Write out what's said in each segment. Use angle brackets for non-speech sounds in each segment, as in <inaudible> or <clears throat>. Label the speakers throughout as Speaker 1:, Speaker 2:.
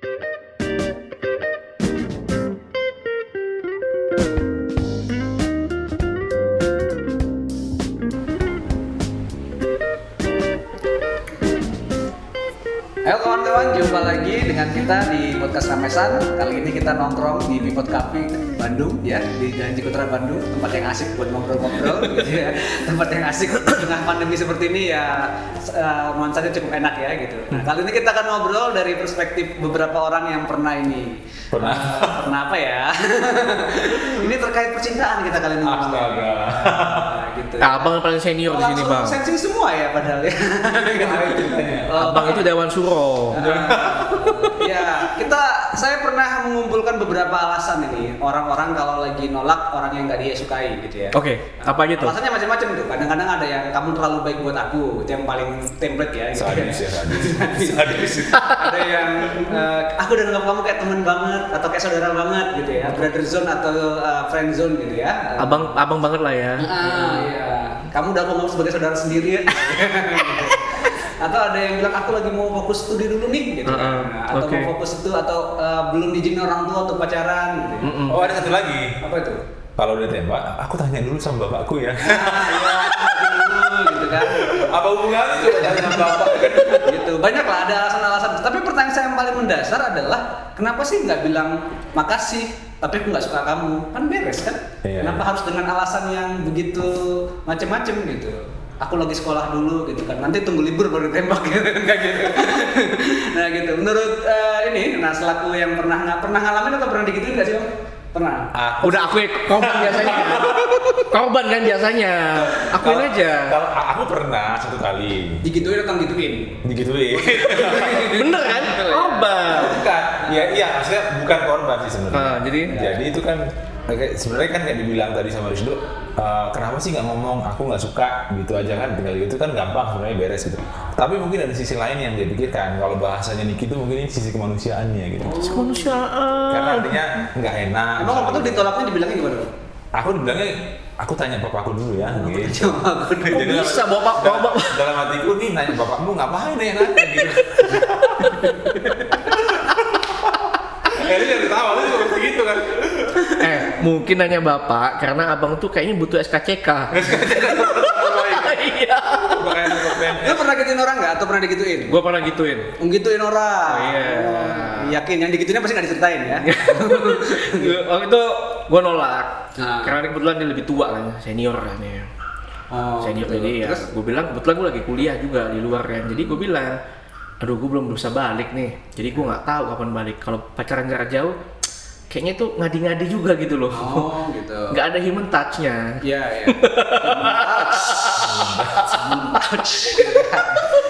Speaker 1: thank <laughs> you kita di podcast Ramesan. Kali ini kita nongkrong di Bipot Cafe Bandung ya, di Jalan Cikutra Bandung, tempat yang asik buat ngobrol-ngobrol <laughs> gitu ya. Tempat yang asik tengah pandemi seperti ini ya uh, nuansanya cukup enak ya gitu. Nah, kali ini kita akan ngobrol dari perspektif beberapa orang yang pernah ini.
Speaker 2: Pernah.
Speaker 1: Uh, pernah apa ya? <laughs> ini terkait percintaan kita kali ini.
Speaker 2: Astaga.
Speaker 1: Nah, gitu.
Speaker 3: Abang yang paling senior di sini, Bang.
Speaker 1: Sensi semua ya padahal ya. Oh,
Speaker 3: Abang itu Dewan Suro.
Speaker 1: Ah, ya, kita saya pernah mengumpulkan beberapa alasan ini orang-orang kalau lagi nolak orang yang nggak dia sukai gitu ya.
Speaker 3: Oke, apa aja tuh?
Speaker 1: Alasannya macam-macam tuh. Kadang-kadang ada yang kamu terlalu baik buat aku, itu yang paling template ya. Gitu.
Speaker 2: Sadis ya, sadis. Sadis.
Speaker 1: ada yang eh, aku udah nganggap kamu kayak teman banget atau kayak saudara banget gitu ya, brother zone atau eh, friend zone gitu ya.
Speaker 3: Abang abang banget lah ya.
Speaker 1: Ah, iya. Kamu udah ngomong sebagai saudara sendiri ya. <laughs> atau ada yang bilang aku lagi mau fokus studi dulu nih gitu.
Speaker 3: Heeh,
Speaker 1: Nah, atau
Speaker 3: oke.
Speaker 1: mau fokus itu atau uh, belum diizinin orang tua untuk pacaran gitu.
Speaker 3: Mm-mm.
Speaker 2: Oh ada satu lagi.
Speaker 1: Apa itu?
Speaker 2: Kalau udah tembak, aku tanya dulu sama bapakku ya. <laughs>
Speaker 1: Ah, iya, lagi dulu gitu kan.
Speaker 2: Apa hubungannya coba tanya sama bapak?
Speaker 1: gitu. Banyak lah ada alasan-alasan. Tapi pertanyaan saya yang paling mendasar adalah kenapa sih nggak bilang makasih tapi aku nggak suka kamu kan beres kan
Speaker 2: Iya,
Speaker 1: kenapa
Speaker 2: iya.
Speaker 1: harus dengan alasan yang begitu macem-macem gitu aku lagi sekolah dulu gitu kan nanti tunggu libur baru ditembak <laughs> gitu Nggak gitu nah gitu menurut eh, ini nah selaku yang pernah nggak pernah ngalamin atau pernah digituin nggak sih om pernah
Speaker 2: Aku
Speaker 3: Udah aku korban biasanya. kan? korban kan biasanya. Akuin
Speaker 2: Kalau-
Speaker 3: aja.
Speaker 2: Kalau aku pernah satu kali
Speaker 1: digituin atau gituin
Speaker 2: digituin. <laughs>
Speaker 3: Bener kan? Korban.
Speaker 2: bukan. Ya iya, maksudnya bukan korban sih sebenarnya.
Speaker 3: Ah, jadi?
Speaker 2: jadi itu kan sebenarnya kan kayak dibilang tadi sama Rizdo, eh, kenapa sih nggak ngomong aku nggak suka gitu aja kan tinggal gitu kan gampang sebenarnya beres gitu. Tapi mungkin ada sisi lain yang dia pikirkan kalau bahasanya Niki itu mungkin ini sisi kemanusiaannya gitu.
Speaker 3: Kemanusiaan.
Speaker 2: Karena artinya nggak enak.
Speaker 1: emang waktu itu ditolaknya dibilangnya gimana?
Speaker 2: Aku dibilangnya aku tanya bapakku dulu ya gitu.
Speaker 1: Coba aku dulu.
Speaker 2: Jadi
Speaker 3: bisa,
Speaker 2: dalam-
Speaker 3: bapak-
Speaker 2: dalam,
Speaker 3: bapak-
Speaker 2: dalam hatiku nih nanya bapakmu ngapain ya nanya gitu. <laughs> Eh, dia jadi tahu, lu seperti gitu kan.
Speaker 3: Eh, mungkin nanya bapak karena abang tuh kayaknya butuh SKCK. <laughs> Iya.
Speaker 1: Lu pernah gituin orang nggak atau pernah digituin?
Speaker 3: Gua pernah gituin.
Speaker 1: Menggituin orang.
Speaker 3: Oh, iya.
Speaker 1: Oh, yakin yang digituinnya pasti nggak diceritain ya. <laughs>
Speaker 3: Waktu itu gua nolak.
Speaker 1: Nah.
Speaker 3: Karena kebetulan dia lebih tua kan, senior kan ya.
Speaker 1: Oh,
Speaker 3: senior
Speaker 1: gitu.
Speaker 3: jadi ya
Speaker 1: Terus
Speaker 3: gue bilang kebetulan gue lagi kuliah juga di luar kan jadi gue bilang aduh gue belum bisa balik nih jadi gue nggak tahu kapan balik kalau pacaran jarak jauh kayaknya tuh ngadi-ngadi juga gitu loh.
Speaker 1: Oh, gitu. <laughs>
Speaker 3: nggak ada human touchnya.
Speaker 1: Iya, iya.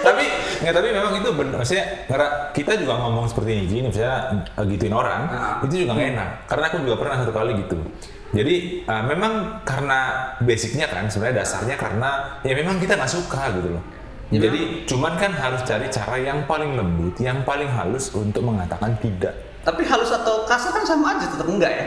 Speaker 2: tapi nggak tapi memang itu benar maksudnya ngera- kita juga ngomong seperti ini gini misalnya gituin orang
Speaker 1: Ah.
Speaker 2: itu juga nggak enak. Karena aku juga pernah satu kali gitu. Jadi uh, memang karena basicnya kan sebenarnya dasarnya karena ya memang kita nggak suka gitu loh.
Speaker 1: Ya,
Speaker 2: jadi cuman kan harus cari cara yang paling lembut yang paling halus untuk mengatakan tidak
Speaker 1: Tapi halus atau kasar kan sama aja tetap enggak ya?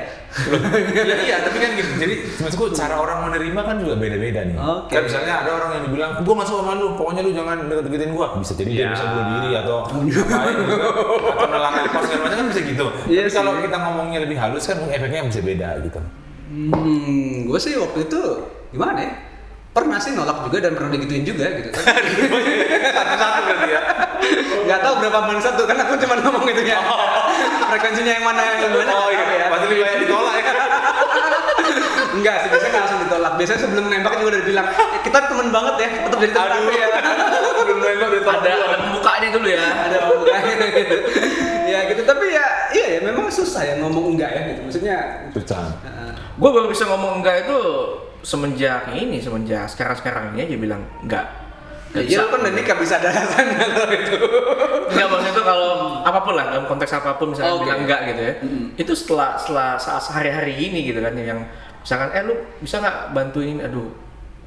Speaker 2: ya, iya tapi kan gitu jadi maksudku cara orang menerima kan juga beda-beda nih
Speaker 1: Oke.
Speaker 2: kan misalnya ada orang yang dibilang gua nggak suka sama lu pokoknya lu jangan deket-deketin gua bisa jadi dia
Speaker 3: Ya.
Speaker 2: bisa bunuh diri atau <laughs> ngapain gitu kan atau nelan nafas segala macam kan bisa gitu
Speaker 1: Iya
Speaker 2: tapi kalau kita ngomongnya lebih halus kan efeknya bisa beda gitu
Speaker 1: Hmm, gue sih waktu itu gimana ya? Pernah sih nolak juga dan pernah digituin juga gitu <laughs> kan.
Speaker 2: satu-satu berarti ya
Speaker 1: Gak tahu berapa bulan satu kan aku cuma ngomong itu ya. Frekuensinya yang mana yang gimana?
Speaker 2: oh
Speaker 1: nggak
Speaker 2: iya
Speaker 1: ya.
Speaker 2: pasti lebih banyak ditolak ya <laughs>
Speaker 1: Enggak sih, biasanya nggak langsung ditolak. Biasanya sebelum nembak juga udah bilang, "Eh, kita temen banget ya, tetap jadi temen
Speaker 2: Aduh.
Speaker 1: aku ya. <laughs>
Speaker 2: belum nembak udah
Speaker 3: ada pembukanya dulu ya
Speaker 1: Ada pembukanya gitu. ya gitu, tapi ya iya ya memang susah ya ngomong enggak ya gitu. Maksudnya
Speaker 2: susah
Speaker 3: gue baru bisa ngomong enggak itu semenjak ini semenjak sekarang sekarang ini aja bilang enggak
Speaker 1: ya,
Speaker 3: Nggak
Speaker 1: iya kan udah nikah bisa ada alasannya <laughs> kalau itu.
Speaker 3: Enggak maksudnya itu kalau apa pun lah dalam konteks apa pun misalnya
Speaker 1: Oke.
Speaker 3: bilang enggak gitu ya.
Speaker 1: Mm-mm.
Speaker 3: Itu setelah setelah saat sehari-hari ini gitu kan yang misalkan eh lu bisa nggak bantuin aduh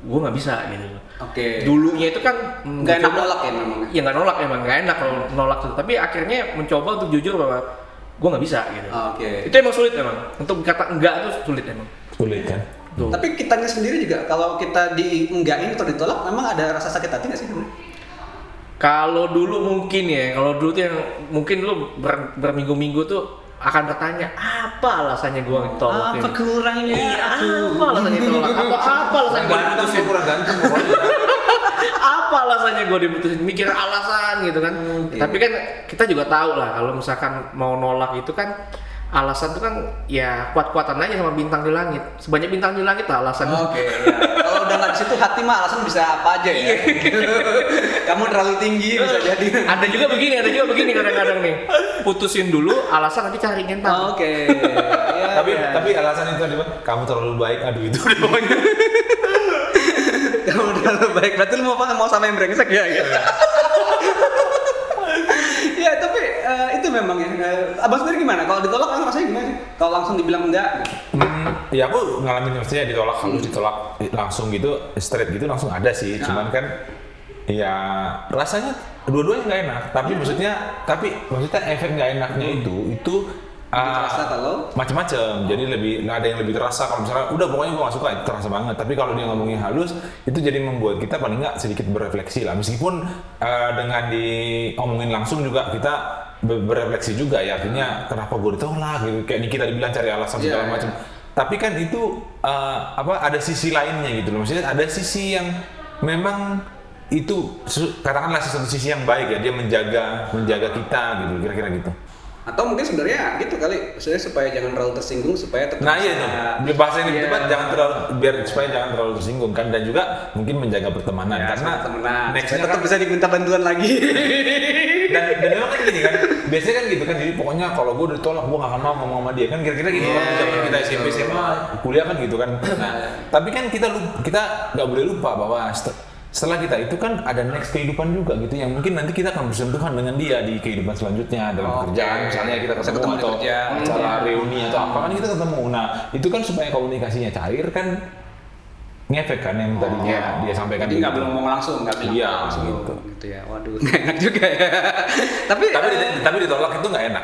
Speaker 3: gua nggak bisa gitu
Speaker 1: Oke.
Speaker 3: dulunya itu kan mm,
Speaker 1: Nggak enak nolak ya memang.
Speaker 3: ya nggak nolak emang nggak enak kalau nolak tuh tapi akhirnya mencoba untuk jujur bahwa gua nggak bisa gitu
Speaker 1: Oke.
Speaker 3: itu emang sulit emang untuk kata enggak itu sulit emang
Speaker 2: sulit kan
Speaker 3: tuh
Speaker 1: Tapi kitanya sendiri juga kalau kita di enggakin atau ditolak memang ada rasa sakit hati nggak sih?
Speaker 3: Kalau dulu mungkin ya, kalau dulu tuh yang mungkin lu ber, berminggu-minggu tuh akan bertanya apa alasannya gua ditolak
Speaker 1: Apa
Speaker 3: ini?
Speaker 1: kurangnya
Speaker 3: Iya,
Speaker 1: aku?
Speaker 3: apa alasannya ditolak? Apa apa alasannya gua diputusin?
Speaker 2: kurang ganteng
Speaker 3: apa alasannya gue diputusin mikir alasan gitu kan tapi kan kita juga tahu lah kalau misalkan mau nolak itu kan alasan itu kan ya kuat-kuatan aja sama bintang di langit sebanyak bintang di langit lah alasan
Speaker 1: Oke, ya. Kalau udah nggak di situ hati mah alasan bisa apa aja ya. <laughs> Kamu terlalu tinggi bisa jadi.
Speaker 3: ada juga begini ada juga begini kadang-kadang nih putusin dulu alasan nanti cari ngentar
Speaker 1: Oke. Ya,
Speaker 2: tapi
Speaker 1: ya.
Speaker 2: tapi alasan itu adalah kamu terlalu baik aduh itu udah pokoknya <laughs>
Speaker 1: kamu terlalu baik. Berarti lu mau apa? Mau sama yang brengsek ya? ya? ya tapi eh, itu memang ya. Eh, abang sendiri gimana? Kalau ditolak kan rasanya gimana sih? Kalau langsung dibilang enggak? gitu?
Speaker 2: Hmm, ya aku ngalamin maksudnya ditolak halus ditolak langsung gitu straight gitu langsung ada sih cuman kan ya rasanya dua-duanya nggak enak tapi maksudnya tapi maksudnya efek nggak enaknya itu itu
Speaker 1: Lebih
Speaker 2: ah,
Speaker 1: kalau?
Speaker 2: macam-macam jadi lebih ada yang lebih terasa kalau misalnya udah pokoknya gue gak suka itu terasa banget tapi kalau dia ngomongnya halus itu jadi membuat kita paling nggak sedikit berefleksi lah meskipun eh, dengan diomongin langsung juga kita berefleksi juga ya artinya kenapa gue ditolak gitu kayak Nikita dibilang cari alasan
Speaker 1: Iya,
Speaker 2: segala
Speaker 1: iya.
Speaker 2: macam tapi kan itu eh, apa ada sisi lainnya gitu loh maksudnya ada sisi yang memang itu katakanlah satu sisi yang baik ya dia menjaga menjaga kita gitu kira-kira gitu
Speaker 1: Atau mungkin sebenarnya gitu kali, maksudnya supaya jangan terlalu tersinggung supaya tetap
Speaker 2: Nah iya itu bahasa yang
Speaker 3: Iya.
Speaker 2: debat jangan terlalu biar supaya jangan terlalu tersinggung kan dan juga mungkin menjaga pertemanan
Speaker 1: Ya,
Speaker 2: karena
Speaker 1: sama temenan.
Speaker 2: next
Speaker 1: Supaya tetap bisa diminta bantuan lagi. <laughs>
Speaker 2: dan, dan memang kan gini kan biasanya kan gitu kan jadi pokoknya kalau gue ditolak gue gak akan mau ngomong sama dia kan kira-kira gitu kan
Speaker 1: Iya,
Speaker 2: zaman kita
Speaker 1: iya,
Speaker 2: SMP. SMA kuliah kan gitu kan nah tapi kan kita lupa, kita nggak boleh lupa bahwa set- setelah kita itu kan ada next kehidupan juga gitu yang mungkin nanti kita akan bersentuhan dengan dia di kehidupan selanjutnya dalam
Speaker 1: Oke.
Speaker 2: pekerjaan misalnya kita ketemu
Speaker 1: ketemu
Speaker 2: atau
Speaker 1: kerja.
Speaker 2: acara reuni atau apa kan kita ketemu nah itu kan supaya komunikasinya cair kan ngefek kan yang tadinya
Speaker 3: iya.
Speaker 2: dia sampaikan
Speaker 1: Jadi nggak belum ngomong langsung, nggak bilang
Speaker 2: Iya,
Speaker 1: langsung
Speaker 2: gitu.
Speaker 1: gitu ya. Waduh, <laughs> nggak enak juga ya. tapi
Speaker 2: tapi
Speaker 1: eh,
Speaker 2: tapi ditolak itu nggak enak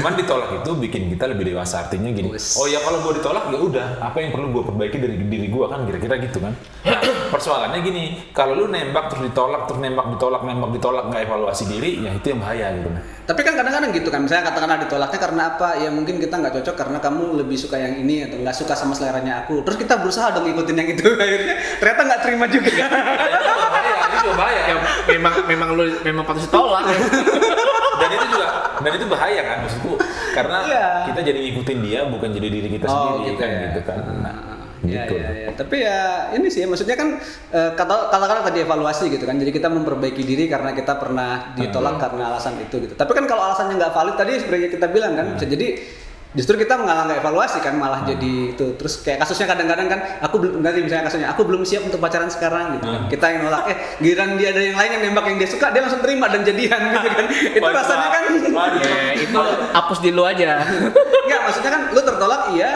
Speaker 2: cuman ditolak itu bikin kita lebih dewasa artinya gini oh ya kalau gue ditolak ya udah apa yang perlu gue perbaiki dari diri gue kan kira-kira gitu kan nah, <clears throat> persoalannya gini kalau lu nembak terus ditolak terus nembak ditolak nembak ditolak nggak evaluasi diri ya itu yang bahaya gitu
Speaker 1: tapi kan kadang-kadang gitu kan, misalnya katakanlah ditolaknya karena apa? Ya mungkin kita nggak cocok karena kamu lebih suka yang ini atau nggak suka sama seleranya aku. Terus kita berusaha dong ngikutin yang itu, <laughs> akhirnya ternyata nggak terima juga.
Speaker 2: bahaya itu bahaya
Speaker 3: ya memang memang lu memang patut ditolak ya.
Speaker 2: dan itu juga dan itu bahaya kan maksudku karena
Speaker 1: Iya.
Speaker 2: kita jadi ngikutin dia bukan jadi diri kita sendiri kan
Speaker 1: ya.
Speaker 2: gitu kan nah,
Speaker 1: Ya,
Speaker 2: gitu
Speaker 1: ya, ya. Tapi ya ini sih, maksudnya kan eh, kata katakanlah tadi evaluasi gitu kan. Jadi kita memperbaiki diri karena kita pernah ditolak karena alasan itu gitu. Tapi kan kalau alasannya nggak valid tadi sebenarnya kita bilang kan bisa jadi justru kita malah nggak evaluasi kan malah jadi itu. Terus kayak kasusnya kadang-kadang kan aku belum nanti misalnya kasusnya aku belum siap untuk pacaran sekarang gitu. Kan kita yang nolak eh giliran dia ada yang lain yang nembak yang dia suka dia langsung terima dan jadian gitu kan. <laughs> Itu
Speaker 2: Waduh,
Speaker 1: rasanya kan
Speaker 2: waduh.
Speaker 3: Ya, itu hapus di lu aja.
Speaker 1: Enggak, maksudnya kan lu tertolak iya,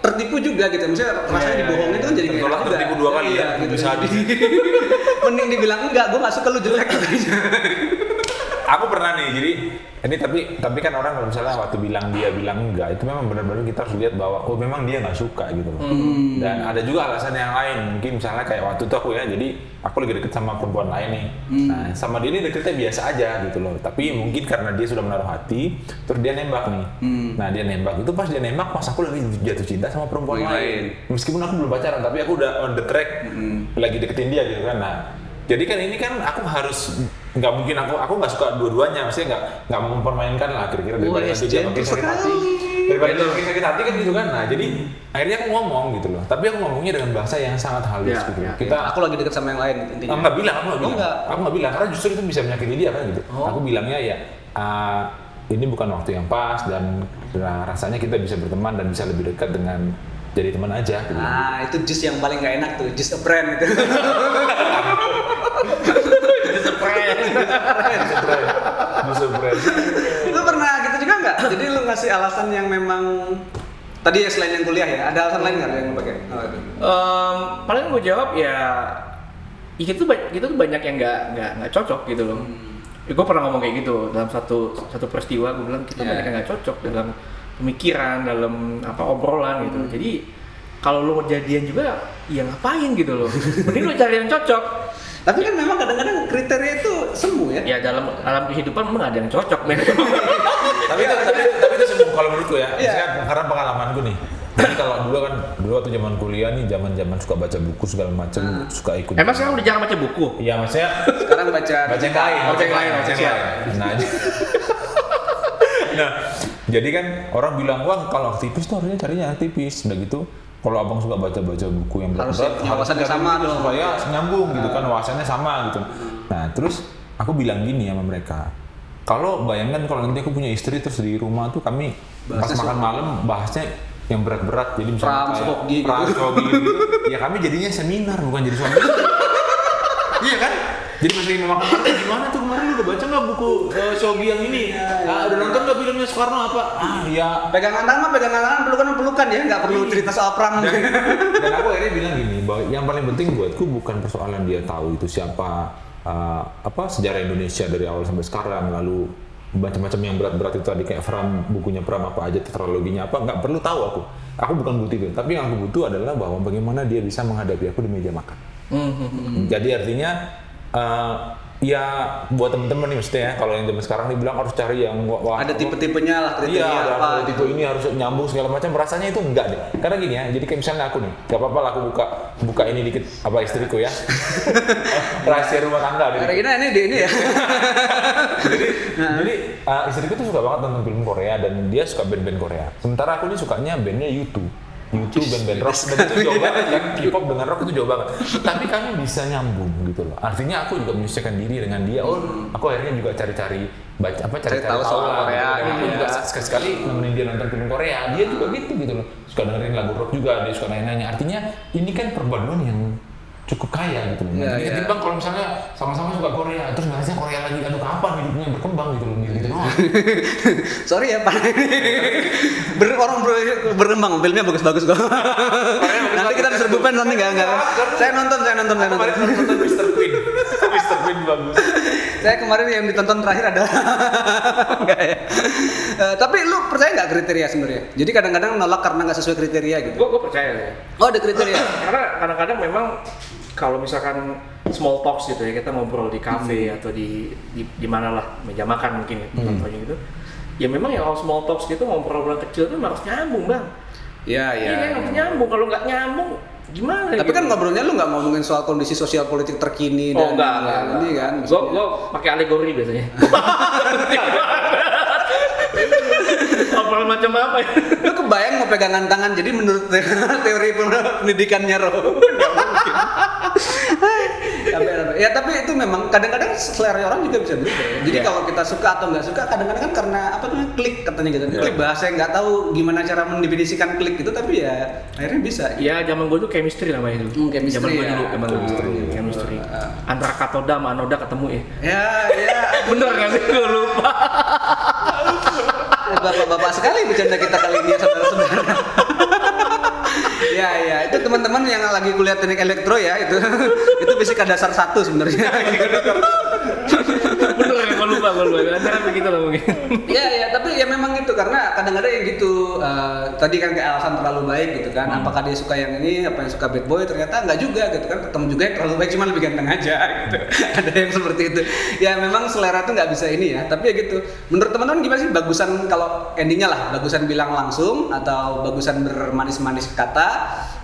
Speaker 1: tertipu juga gitu. Maksudnya rasanya
Speaker 3: Iya,
Speaker 1: dibohongin itu kan jadi nggak
Speaker 2: Tertolak, tertipu dua kali
Speaker 1: iya,
Speaker 2: ya,
Speaker 1: gitu.
Speaker 2: bisa
Speaker 1: Jadi, <laughs> Mending dibilang enggak, gua nggak suka lu jelek. gitu. <laughs>
Speaker 2: aku pernah nih jadi ini tapi tapi kan orang kalau misalnya waktu bilang dia bilang enggak itu memang benar-benar kita harus lihat bahwa oh memang dia nggak suka gitu loh. Dan ada juga alasan yang lain mungkin misalnya kayak waktu itu aku ya jadi aku lagi deket sama perempuan lain nih. Nah sama dia ini deketnya biasa aja gitu loh. Tapi mungkin karena dia sudah menaruh hati terus dia nembak nih. Nah dia nembak itu pas dia nembak pas aku lagi jatuh cinta sama perempuan
Speaker 1: Yang
Speaker 2: lain. meskipun aku belum pacaran tapi aku udah on the track lagi deketin dia gitu kan. Nah jadi kan ini kan aku harus nggak mungkin aku aku nggak suka dua-duanya maksudnya nggak nggak mau mempermainkan lah kira-kira daripada nanti dia makin sakit hati daripada dia makin sakit hati kan gitu kan nah jadi akhirnya aku ngomong gitu loh tapi aku ngomongnya dengan bahasa yang sangat halus
Speaker 3: Ya,
Speaker 2: gitu
Speaker 3: ya,
Speaker 2: kita
Speaker 1: Aku lagi deket sama yang lain intinya.
Speaker 2: nggak bilang aku nggak
Speaker 1: Oh,
Speaker 2: bilang
Speaker 1: nggak.
Speaker 2: aku nggak bilang karena justru itu bisa menyakiti dia kan gitu
Speaker 1: Oh.
Speaker 2: aku bilangnya ya ah, ini bukan waktu yang pas dan nah, rasanya kita bisa berteman dan bisa lebih dekat dengan jadi teman aja gitu.
Speaker 1: Nah, itu jus yang paling nggak enak tuh, jus a brand itu. <laughs>
Speaker 2: Bisa brand.
Speaker 1: lu pernah gitu juga nggak? Jadi lu ngasih alasan yang memang tadi ya selain yang kuliah ya, ada alasan lain nggak yang lu pakai? Oh, itu.
Speaker 3: Em, paling gue jawab ya itu itu tuh banyak yang nggak nggak nggak cocok gitu loh. Ya, gue pernah ngomong kayak gitu dalam satu satu peristiwa gue bilang kita
Speaker 1: Yeah.
Speaker 3: banyak yang nggak cocok dalam pemikiran dalam apa obrolan gitu. Jadi kalau lu mau jadian juga ya ngapain gitu loh. Mending lu cari yang cocok.
Speaker 1: Tapi kan memang kadang-kadang kriteria itu semu ya.
Speaker 3: Ya dalam dalam kehidupan memang ada yang cocok men. <laughs>
Speaker 2: tapi itu tapi, tapi itu semua kalau menurutku ya
Speaker 1: Iya.
Speaker 2: saya karena pengalamanku nih jadi kalau dulu kan dulu waktu zaman kuliah nih zaman zaman suka baca buku segala macam
Speaker 1: Hmm.
Speaker 2: suka ikut
Speaker 3: Emang sekarang udah jarang baca buku?
Speaker 2: iya maksudnya
Speaker 1: Sekarang baca
Speaker 2: baca yang lain
Speaker 3: Baca yang lain,
Speaker 2: baca yang lain nah jadi- nah jadi kan orang bilang wah kalau aktivis tuh harusnya carinya aktivis udah gitu kalau abang suka baca-baca buku yang
Speaker 1: Harus
Speaker 2: berat
Speaker 1: punya wawasan yang sama dong.
Speaker 2: supaya nyambung gitu kan wawasannya sama gitu. Nah terus aku bilang gini sama mereka kalau bayangkan kalau nanti aku punya istri terus di rumah tuh kami pas
Speaker 1: Bahasnya
Speaker 2: makan malam bahasnya yang berat-berat jadi misalnya
Speaker 1: Pram,
Speaker 2: kayak
Speaker 1: gitu.
Speaker 2: Pram, Sohoki gitu. Ya kami jadinya seminar bukan jadi suami <laughs> iya kan jadi pas lagi makan malam gimana tuh kemarin? Lu udah baca nggak buku uh, Shogi yang ini? Ah, udah nonton nggak filmnya Soekarno apa? Ah ya
Speaker 1: pegangan tangan pegangan tangan pelukan pelukan ya nggak perlu cerita soal perang.
Speaker 2: Dan, <laughs> dan aku akhirnya bilang gini bahwa yang paling penting buatku bukan persoalan dia tahu itu siapa uh, apa sejarah Indonesia dari awal sampai sekarang lalu macam-macam yang berat-berat itu tadi kayak Fram bukunya Pram apa aja tetraloginya apa nggak perlu tahu aku. Aku bukan butuh itu. Tapi yang aku butuh adalah bahwa bagaimana dia bisa menghadapi aku di meja makan. Jadi artinya eh, ya buat temen-temen nih mesti ya kalau yang zaman sekarang nih bilang harus cari yang wah,
Speaker 1: ada tipe-tipenya lah kriteria
Speaker 2: Iya,
Speaker 1: apa
Speaker 2: ada tipe ini harus nyambung segala macam. Rasanya itu enggak deh. Karena gini ya, jadi kayak misalnya aku nih, gak apa-apa lah aku buka buka ini dikit apa istriku ya. <laughs> Rahasia rumah tangga deh.
Speaker 1: Karena ini di ini ya <laughs>
Speaker 2: jadi jadi uh, istriku tuh suka banget nonton film Korea dan dia suka band-band Korea. Sementara aku nih sukanya bandnya YouTube. YouTube band-band rock dan itu jauh <laughs> banget kan K-pop dengan rock itu jauh banget tapi kami bisa nyambung gitu loh artinya aku juga menyesuaikan diri dengan dia oh aku akhirnya juga cari-cari baca apa cari-cari
Speaker 1: tahu soal Korea
Speaker 2: gitu. Dan aku
Speaker 1: gitu
Speaker 2: juga
Speaker 1: ya.
Speaker 2: sekali-sekali nemenin dia nonton film Korea dia juga gitu gitu loh suka dengerin lagu rock juga dia suka nanya-nanya artinya ini kan perpaduan yang cukup kaya gitu loh.
Speaker 1: Iya,
Speaker 2: Jadi
Speaker 1: iya.
Speaker 2: ketimbang kalau misalnya sama-sama suka Korea, terus bahasnya Korea lagi, aduh kapan hidupnya berkembang gitu loh. <laughs>
Speaker 1: sorry ya pak ber orang ber, berkembang filmnya bagus-bagus kok nanti kita diserbu fans nanti nggak nggak saya nonton saya nonton saya nonton
Speaker 2: Kemarin nonton Mr. Queen, Mr. Queen bagus.
Speaker 1: saya kemarin yang ditonton terakhir adalah <laughs> enggak ya Eh, tapi lu percaya nggak kriteria sebenarnya jadi kadang-kadang nolak karena nggak sesuai kriteria gitu
Speaker 3: gue percaya ya.
Speaker 1: oh ada kriteria
Speaker 3: Karena kadang-kadang memang kalau misalkan small talks gitu ya kita ngobrol di kafe atau di di, di mana lah meja makan mungkin ya contohnya gitu. Ya memang ya kalau small talks gitu ngobrol-ngobrol kecil tuh harus nyambung bang.
Speaker 1: Iya
Speaker 3: Iya kan harus nyambung. Kalau nggak nyambung gimana?
Speaker 1: Tapi kan ngobrolnya lu nggak ngomongin soal kondisi sosial politik terkini
Speaker 3: Oh
Speaker 1: dan
Speaker 3: enggak, enggak,
Speaker 1: ini kan.
Speaker 3: Gue gue pakai alegori biasanya. <laughs> Ngobrol macam apa ya?
Speaker 1: Lu kebayang mau pegangan tangan jadi menurut <laughs> teori pendidikannya Roh. Ya tapi itu memang kadang-kadang selera orang juga bisa berubah. ya. Jadi
Speaker 3: Iya.
Speaker 1: kalau kita suka atau nggak suka kadang-kadang kan karena apa namanya klik katanya gitu. Klik bahasa yang nggak tahu gimana cara mendefinisikan klik gitu tapi ya akhirnya bisa.
Speaker 3: Ya zaman gue tuh chemistry namanya dulu.
Speaker 1: Hmm, chemistry
Speaker 3: Zaman gue
Speaker 1: ya.
Speaker 3: dulu, zaman
Speaker 1: Chemistry.
Speaker 3: dulu. Chemistry.
Speaker 1: Ah.
Speaker 3: Antara katoda sama anoda ketemu ya.
Speaker 1: Ya ya
Speaker 3: Bener <laughs> nggak sih? Gue lupa.
Speaker 1: bapak-bapak sekali bercanda kita kali ini ya saudara-saudara. Ya ya itu teman-teman yang lagi kuliah teknik elektro ya itu. <laughs> Itu fisika dasar satu sebenarnya.
Speaker 3: Ya, gue. Antara begitu lah mungkin.
Speaker 1: Iya ya tapi ya memang itu karena kadang-kadang yang gitu eh, tadi kan kayak alasan terlalu baik gitu kan. Apakah dia suka yang ini apa yang suka bad boy? Ternyata nggak juga gitu kan. Ketemu juga yang terlalu baik cuma lebih ganteng aja <laughs> gitu. Ada yang seperti itu. Ya memang selera tuh nggak bisa ini ya. Tapi ya gitu. Menurut teman-teman gimana sih bagusan kalau endingnya lah bagusan bilang langsung atau bagusan bermanis-manis kata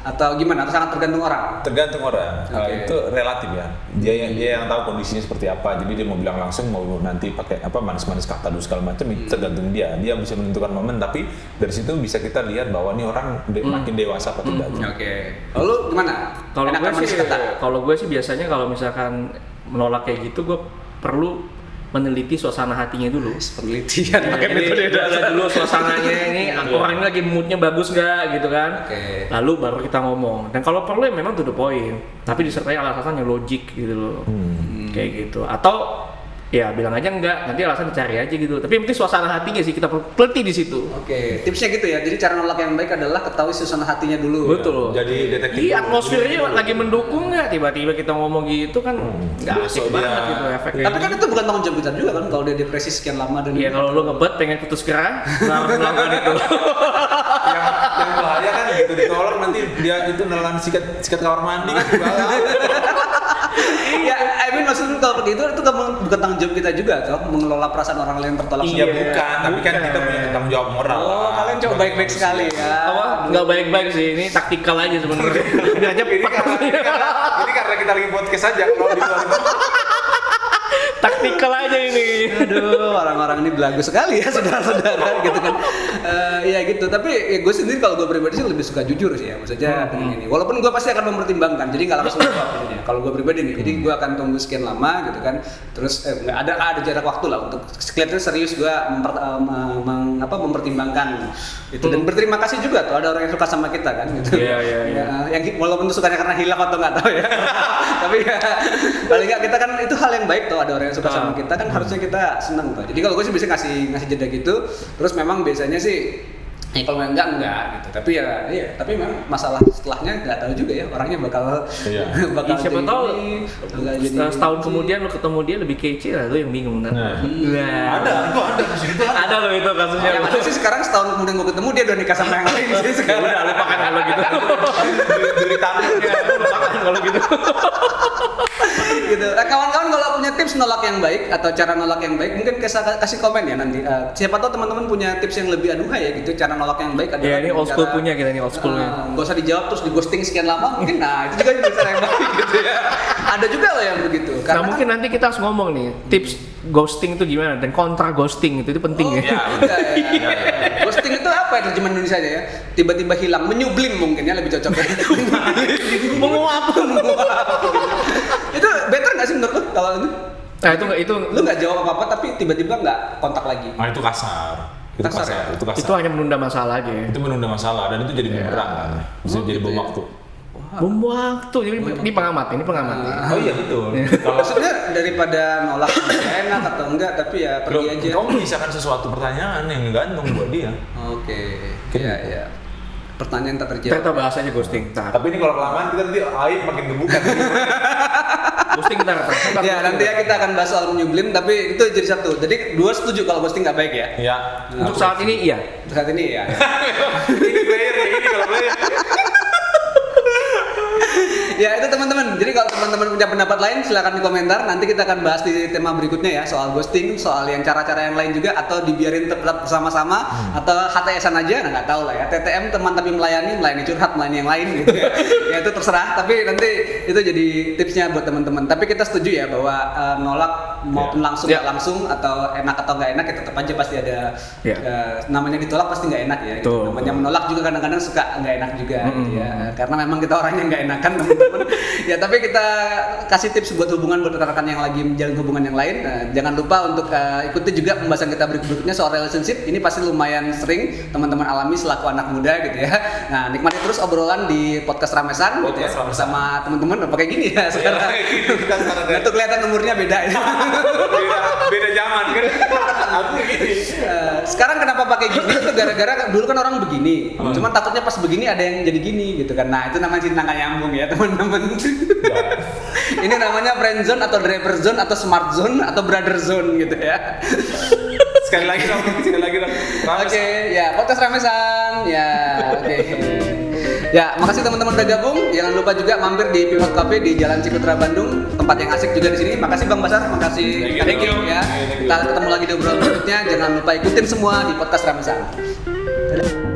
Speaker 1: atau gimana atau sangat tergantung orang
Speaker 2: Tergantung orang. Kalau
Speaker 1: Oke.
Speaker 2: itu relatif ya. Dia yang dia yang tahu kondisinya seperti apa. Jadi dia mau bilang langsung mau nanti pakai apa manis-manis kata dulu segala macam itu tergantung dia. Dia bisa menentukan momen tapi dari situ bisa kita lihat bahwa ini orang de- makin dewasa apa tidak.
Speaker 1: oke lalu gimana
Speaker 3: Kalau gue
Speaker 1: manis
Speaker 3: sih,
Speaker 1: kata
Speaker 3: kalau gue sih biasanya kalau misalkan menolak kayak gitu, gue perlu meneliti suasana hatinya dulu. <laughs>
Speaker 1: penelitian pakai
Speaker 3: Jadi,
Speaker 1: metode dasar.
Speaker 3: dulu suasananya ini orang ini lagi moodnya bagus nggak gitu kan?
Speaker 1: Oke.
Speaker 3: lalu baru kita ngomong. Dan kalau perlu ya memang to the point. Tapi disertai alasan yang logik gitu loh. Kayak gitu. Atau ya bilang aja enggak nanti alasan dicari aja gitu tapi yang penting suasana hatinya sih kita perlu teliti di situ
Speaker 1: Oke, tipsnya gitu ya. Jadi cara nolak yang baik adalah ketahui suasana hatinya dulu.
Speaker 3: betul
Speaker 2: Jadi detektif.
Speaker 3: Iya atmosfernya lagi mendukung nggak tiba-tiba kita ngomong gitu kan nggak asik
Speaker 2: Besok dia-
Speaker 3: banget gitu efeknya.
Speaker 1: Tapi kan itu bukan tanggung jawab kita juga kan kalau dia depresi sekian lama dan
Speaker 3: Iya kalau lu ngebet pengen putus kera harus melakukan itu.
Speaker 2: yang, yang bahaya kan gitu ditolak nanti dia itu nelan sikat sikat kamar mandi kan bahaya. <laughs>
Speaker 1: ya, maksudnya kalau begitu itu kan bukan tanggung jawab kita juga toh mengelola perasaan orang lain tertolak
Speaker 2: Iya
Speaker 1: kita.
Speaker 2: bukan, tapi kan kita punya tanggung jawab moral.
Speaker 1: Oh,
Speaker 2: lah.
Speaker 1: kalian coba baik-baik sekali ya.
Speaker 3: Apa? Nggak baik-baik sih, ini taktikal aja sebenarnya. <laughs> Biar
Speaker 2: Ini karena, ini karena, ini karena kita lagi podcast aja kalau di luar
Speaker 3: taktikal aja ini.
Speaker 1: Aduh, orang-orang ini belagu sekali ya saudara-saudara gitu kan. Eh, ya gitu, tapi ya gue sendiri kalau gue pribadi sih lebih suka jujur sih ya maksudnya dengan ini. Walaupun gue pasti akan mempertimbangkan, jadi nggak langsung <coughs> jawab. Kalau gue pribadi nih, jadi gue akan tunggu sekian lama gitu kan. Terus eh, ada ada jarak waktu lah untuk kelihatannya serius gue memper, eh, meng- apa, mempertimbangkan itu dan berterima kasih juga tuh ada orang yang suka sama kita kan gitu.
Speaker 3: Iya, iya, <laughs> iya.
Speaker 1: Ya, yang walaupun itu sukanya karena hilaf atau nggak tahu ya. <laughs> tapi ya paling nggak kita kan itu hal yang baik tuh ada orang yang suka sama kita kan harusnya kita seneng tuh. Jadi kalau gue sih bisa ngasih ngasih jeda gitu. Terus memang biasanya sih Ya kalau enggak enggak gitu. Tapi ya iya, tapi memang masalah setelahnya nggak tahu juga ya orangnya bakal
Speaker 2: Iya. <laughs>
Speaker 1: bakal
Speaker 3: Ih, siapa
Speaker 1: jadi
Speaker 3: tahu
Speaker 1: ini, bakal jadi
Speaker 3: setahun kemudian lo ketemu dia lebih kece lah, lo yang bingung kan?
Speaker 2: Nah.
Speaker 3: Nah.
Speaker 2: Ada, itu ada di situ. <laughs>
Speaker 3: Ada loh itu kasusnya.
Speaker 1: yang ada sih sekarang setahun kemudian gue ketemu dia udah nikah sama yang lain sih <laughs> sekarang.
Speaker 3: Udah lupakan kalau gitu.
Speaker 2: Beli tangan.
Speaker 3: lupakan kalau gitu.
Speaker 1: Nah, kawan-kawan kalau punya tips nolak yang baik atau cara nolak yang baik, mungkin kasih, kasih komen ya nanti. Eh, siapa tahu teman-teman punya tips yang lebih aduhai ya gitu, cara nolak yang baik
Speaker 3: Ya ini
Speaker 1: dengan
Speaker 3: old school
Speaker 1: cara,
Speaker 3: punya kita nih old schoolnya.
Speaker 1: eh, nggak usah dijawab terus di ghosting sekian lama, mungkin nah itu juga cara yang baik gitu ya. Ada juga loh yang begitu.
Speaker 3: Nah
Speaker 1: Karena
Speaker 3: mungkin nanti kita harus ngomong nih tips ghosting itu gimana dan kontra ghosting itu itu penting
Speaker 1: Oh,
Speaker 3: ya.
Speaker 2: Ya, <laughs>
Speaker 1: iya, iya. Ghosting itu apa ya terjemahan Indonesia ya? Tiba-tiba hilang, menyublim mungkin ya lebih cocok. <laughs>
Speaker 3: Menguap.
Speaker 1: itu better nggak sih menurut lu kalau itu?
Speaker 3: Nah itu nggak itu
Speaker 1: Lu nggak jawab apa-apa tapi tiba-tiba nggak kontak lagi.
Speaker 2: Ah itu kasar. Itu
Speaker 1: Kasar
Speaker 2: kasar.
Speaker 1: ya?
Speaker 2: Itu kasar.
Speaker 3: itu hanya menunda masalah aja. ya.
Speaker 2: itu menunda masalah dan itu jadi bumerang kan. Bisa
Speaker 1: Oh,
Speaker 2: jadi
Speaker 1: gitu
Speaker 2: bom
Speaker 1: ya?
Speaker 2: waktu.
Speaker 3: Bom waktu jadi ini pengamat ini pengamat. nih.
Speaker 2: Oh iya betul. <laughs> Kalau
Speaker 1: Maksudnya daripada nolak enak atau enggak, tapi ya
Speaker 2: Loh,
Speaker 1: pergi aja.
Speaker 2: kamu menyisakan sesuatu pertanyaan yang gantung buat dia.
Speaker 1: Oke, iya iya. Pertanyaan tak terjawab.
Speaker 3: Kita bahas aja ghosting. Ntar.
Speaker 2: Tapi ini kalau kelamaan kita nanti aib makin kebuka. <laughs>
Speaker 3: Ghosting ntar.
Speaker 1: Ya nanti ya kita akan bahas soal menyublim, tapi itu jadi satu. Jadi dua setuju kalau ghosting nggak baik ya.
Speaker 2: ya.
Speaker 3: Untuk saat ini iya.
Speaker 1: Saat ini ya.
Speaker 2: ini player ya, ini kalau player. <laughs>
Speaker 1: ya itu teman-teman. Jadi kalau teman-teman punya pendapat lain silahkan di komentar. Nanti kita akan bahas di tema berikutnya ya soal ghosting, soal yang cara-cara yang lain juga atau dibiarin tetap bersama-sama atau HTSan aja, nah nggak tahu lah ya. TTM teman tapi melayani, melayani curhat, melayani yang lain gitu ya. <laughs> ya itu terserah. Tapi nanti itu jadi tipsnya buat teman-teman. Tapi kita setuju ya bahwa eh, nolak maupun langsung
Speaker 3: Ya.
Speaker 1: nggak langsung atau enak atau nggak enak ya tetap aja pasti ada
Speaker 3: Ya.
Speaker 1: eh, namanya ditolak pasti nggak enak ya. gitu.
Speaker 3: Betul.
Speaker 1: Namanya menolak juga kadang-kadang suka nggak enak juga gitu ya. Karena memang kita orangnya nggak enakan <laughs> teman-teman. ya tapi kita kasih tips buat hubungan buat rekan-rekan yang lagi menjalin hubungan yang lain. Nah, jangan lupa untuk eh, ikuti juga pembahasan kita berikut-berikutnya soal relationship. Ini pasti lumayan sering teman-teman alami selaku anak muda gitu ya. Nah nikmati terus obrolan di podcast Ramesan gitu ya,
Speaker 2: Podcast Ramesan.
Speaker 1: bersama teman-teman. Apa kayak gini ya sekarang? Nah, tuh kelihatan umurnya beda ya. <laughs>
Speaker 2: beda, beda zaman kan. Aku gini.
Speaker 1: Eh, sekarang kenapa pakai gini itu gara-gara dulu kan orang begini. Cuman takutnya pas begini ada yang jadi gini gitu kan. Nah itu namanya cinta nggak nyambung ya <laughs> teman-teman. Ini namanya friend zone atau driver zone atau smart zone atau brother zone gitu ya.
Speaker 2: Sekali lagi dong, sekali lagi dong.
Speaker 1: oke ya podcast ramesan ya oke Ya, makasih teman-teman udah gabung. Jangan lupa juga mampir di Pivot Cafe di Jalan Cikutra Bandung, tempat yang asik juga di sini. Makasih Bang Basar, makasih.
Speaker 2: Thank you.
Speaker 1: ya. Kita ketemu lagi di obrolan berikutnya. Jangan lupa ikutin semua di podcast Ramesan. Dadah.